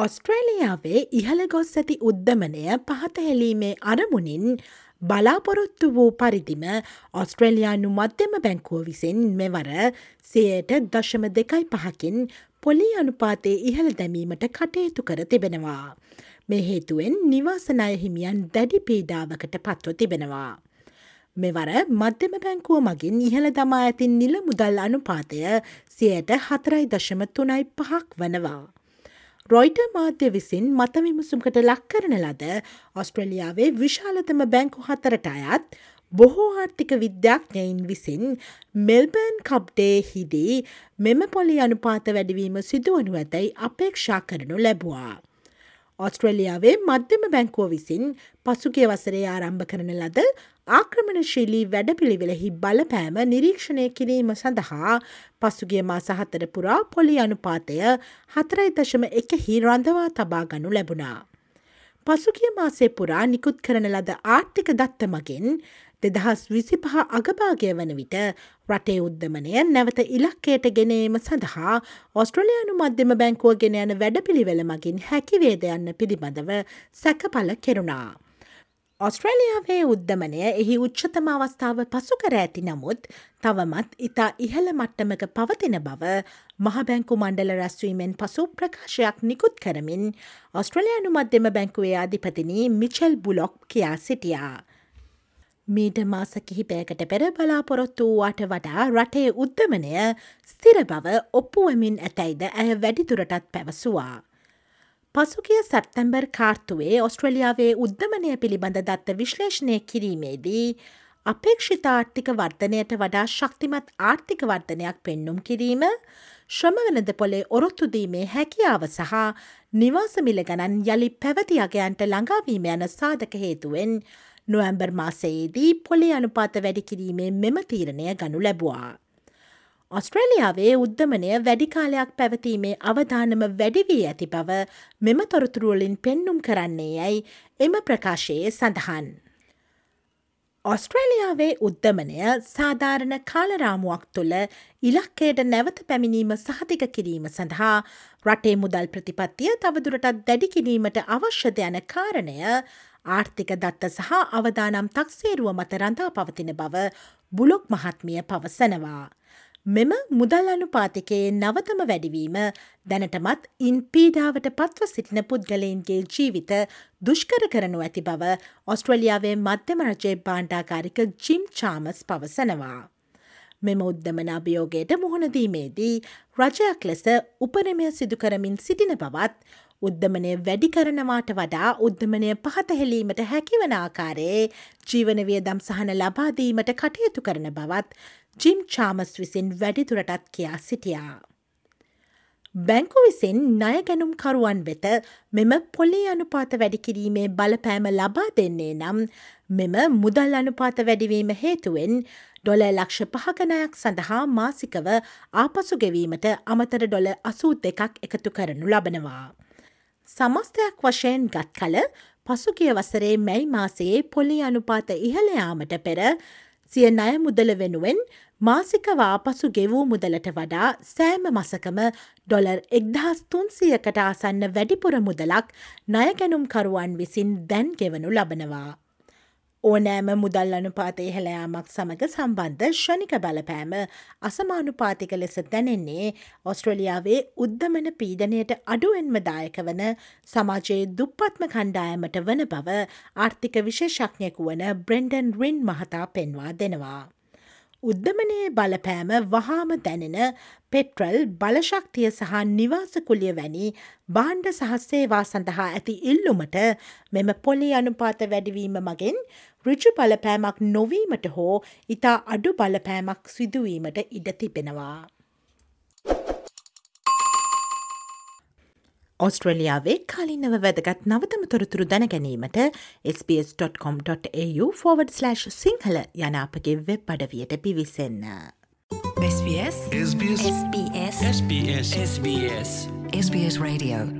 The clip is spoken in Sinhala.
ඔස්ට්‍රේලියාවේ ඉහළ ගොස් ඇති උද්ධමනය පහතහෙලීමේ අරමුණින් බලාපොරොත්තු වූ පරිදිම ඔස්ට්‍රේලයානු මධ්‍යම බැංකුව විසින් මෙවර සයට දශම දෙකයි පහකින් පොලි අනුපාතය ඉහළ දැමීමට කටයුතු කර තිබෙනවා. මේ හේතුවෙන් නිවාසනය හිමියන් දැඩි පීඩාවකට පත්ව තිබෙනවා. මෙවර මධ්‍යම බැංකුව මගින් ඉහළ දමා ඇතින් නිල මුදල් අනුපාතය සියයට හතරයි දශම තුනයි පහක් වනවා. රොයිට මාධ්‍ය විසින් මත විමසුම්කට ලක් කරන ලද ඔස්ට්‍රලියාවේ විශාලතම බැංකු හතරට අයත් බොහෝ ආර්ථික විද්‍යාඥයින් විසින් මෙල්බර්න් කබ්ඩේ හිදී මෙම පොලි අනුපාත වැඩිවීම සිදුවනු ඇතැයි අපේක්ෂා කරනු ලැබවා. ඔස්ට්‍රලියාවේ මධ්‍යම බැංකුව විසින් පසුගේ වසරේ ආරම්භ කරන ලද ආක්‍රමණශීලී වැඩපිළිවෙලෙහි බලපෑම නිරීක්ෂණය කිරීම සඳහා පසුගේ මා සහතර පුරා පොලි අනුපාතය හතරයි දශම එකහි රඳවා තබා ගනු ලැබුණා. පසුගිය මාසේ පුරා නිකුත් කරන ලද ආර්ථික දත්ත මගින් දෙදහස් විසිපහ අගභාගය වන විට රටේ උද්ධමනය නැවත ඉලක්කයට ගෙනීම සඳහා ඔස්ට්‍රලයානු මධ්‍යම බැංකුව ගෙන යන වැඩපිළිවෙල මගින් හැකිවේද යන්න පිළිබඳව සැකපල කෙරුණා. ඔස්ට්‍රේලියාවේ උද්ධමනය එහි උච්චතම අවස්ථාව පසු කර ඇති නමුත් තවමත් ඉතා ඉහළ මට්ටමක පවතින බව මහබැංකු මණ්ඩල රැස්වීමෙන් පසු ප්‍රකාශයක් නිකුත් කරමින් ඔස්ට්‍රලයානු මධ්‍යම බැංකුවේ අධිපතිනී මිචල් බුලොක් කියා සිටියා. මීට මාස කිහිපයකට පෙර බලාපොරොත්තු වූවාට වඩා රටේ උද්ධමනය ස්තිර බව ඔප්පුුවමින් ඇතැයිද ඇය වැඩිතුරටත් පැවසවා. පසුගිය සැප්තැම්බර් කාර්තුවේ ඔස්ට්‍රලියාවේ උද්ධමනය පිළිබඳ දත්ත විශ්ලේෂණය කිරීමේදී අපේක්ෂිත ආර්ථික වර්ධනයට වඩා ශක්තිමත් ආර්ථික වර්ධනයක් පෙන්නුම් කිරීම ශ්‍රමවනද පොලේ ඔරොත්තුදීමේ හැකියාව සහ නිවාසමිල ගණන් යළි පැවති අගයන්ට ළඟාවීම යන සාධක හේතුවෙන් නොවැම්බර් මාසයේදී පොලේ අනුපාත වැඩිකිරීමේ මෙම තීරණය ගනු ලැබවා. ඔස්ට්‍රේලියාවේ උද්ධමනය වැඩිකාලයක් පැවතීමේ අවධානම වැඩිවී ඇති බව මෙම තොරතුරුවලින් පෙන්නුම් කරන්නේ යැයි එම ප්‍රකාශයේ සඳහන්. ඔස්ට්‍රේලියාවේ උද්ධමනය සාධාරණ කාලරාමුවක් තුළ ඉලක්කයට නැවත පැමිණීම සහතික කිරීම සඳහා රටේ මුදල් ප්‍රතිපත්තිය තවදුරටත් දැඩිකිරීමට අවශ්‍යද යන කාරණය ආර්ථික දත්ත සහ අවදානම් තක්සේරුව මත රඳා පවතින බව බුලොක් මහත්මිය පවසනවා. මෙම මුදල් අනුපාතිකයේ නවතම වැඩිවීම දැනටමත් ඉන් පීඩාවට පත්ව සිටින පුද්ගලයින්ගේ ජීවිත දුෂ්කර කරනු ඇති බව ඔස්ට්‍රලියාවේ මධ්‍යම රජයේ බාණ්ඩාකාරික ජිම් චාමස් පවසනවා. මෙම උද්ධමන අභියෝගයට මුහුණදීමේදී රජයක් ලෙස උපනමය සිදුකරමින් සිටින බවත් උද්ධමනය වැඩි කරනවාට වඩා උද්ධමනය පහතහෙලීමට හැකිවන ආකාරයේ ජීවනවියදම් සහන ලබාදීමට කටයුතු කරන බවත් ජිම් චාමස් විසින් වැඩිතුරටත් කියා සිටියා. බැංකු විසින් ණය ගැනුම්කරුවන් වෙත මෙම පොලි අනුපාත වැඩිකිරීමේ බලපෑම ලබා දෙන්නේ නම් මෙම මුදල් අනුපාත වැඩිවීම හේතුවෙන් ඩොල ලක්ෂ පහගනයක් සඳහා මාසිකව ආපසු ගෙවීමට අමතර ඩොල අසූ දෙකක් එකතු කරනු ලබනවා. සමස්තයක් වශයෙන් ගත් කල පසුගිය වසරේ මැයි මාසයේ පොලි අනුපාත ඉහළයාමට පෙර සිය ණය මුදල වෙනුවෙන් මාසිකවා පසු ගෙවූ මුදලට වඩා සෑම මසකම ඩොලර් එක්දහස් තුන්සියකට ආසන්න වැඩිපුර මුදලක් ණයගැනුම්කරුවන් විසින් දැන් ගෙවනු ලබනවා. ඕනෑම මුදල් අනුපාතය හෙළයාමක් සමඟ සම්බන්ධ ෂණික බලපෑම අසමානුපාතික ලෙස දැනෙන්නේ ඔස්ට්‍රලියාවේ උද්ධමන පීඩනයට අඩුවෙන්ම දායක වන සමාජයේ දුප්පත්ම කණ්ඩායමට වන බව ආර්ථික විශේෂඥයකු වන බ්‍රෙන්ඩන් රින් මහතා පෙන්වා දෙනවා. උද්ධමනයේ බලපෑම වහාම දැනෙන පෙට්‍රල් බලශක්තිය සහ නිවාසකුලිය වැනි බාණ්ඩ සහස්සේවා සඳහා ඇති ඉල්ලුමට මෙම පොලි අනුපාත වැඩිවීම මගෙන් ඍජු බලපෑමක් නොවීමට හෝ ඉතා අඩු බලපෑමක් සිදුවීමට ඉඩ තිබෙනවා. ඔස්ට්‍රලියාවේ කාලින්නව වැදගත් නවතම තොරතුරු දැනගැනීමට sps.com.au/ සිංහල යන අපගේ වෙබ් පඩවියට පිවිසන්න. SBS SBS SBS SBS SBS Radio.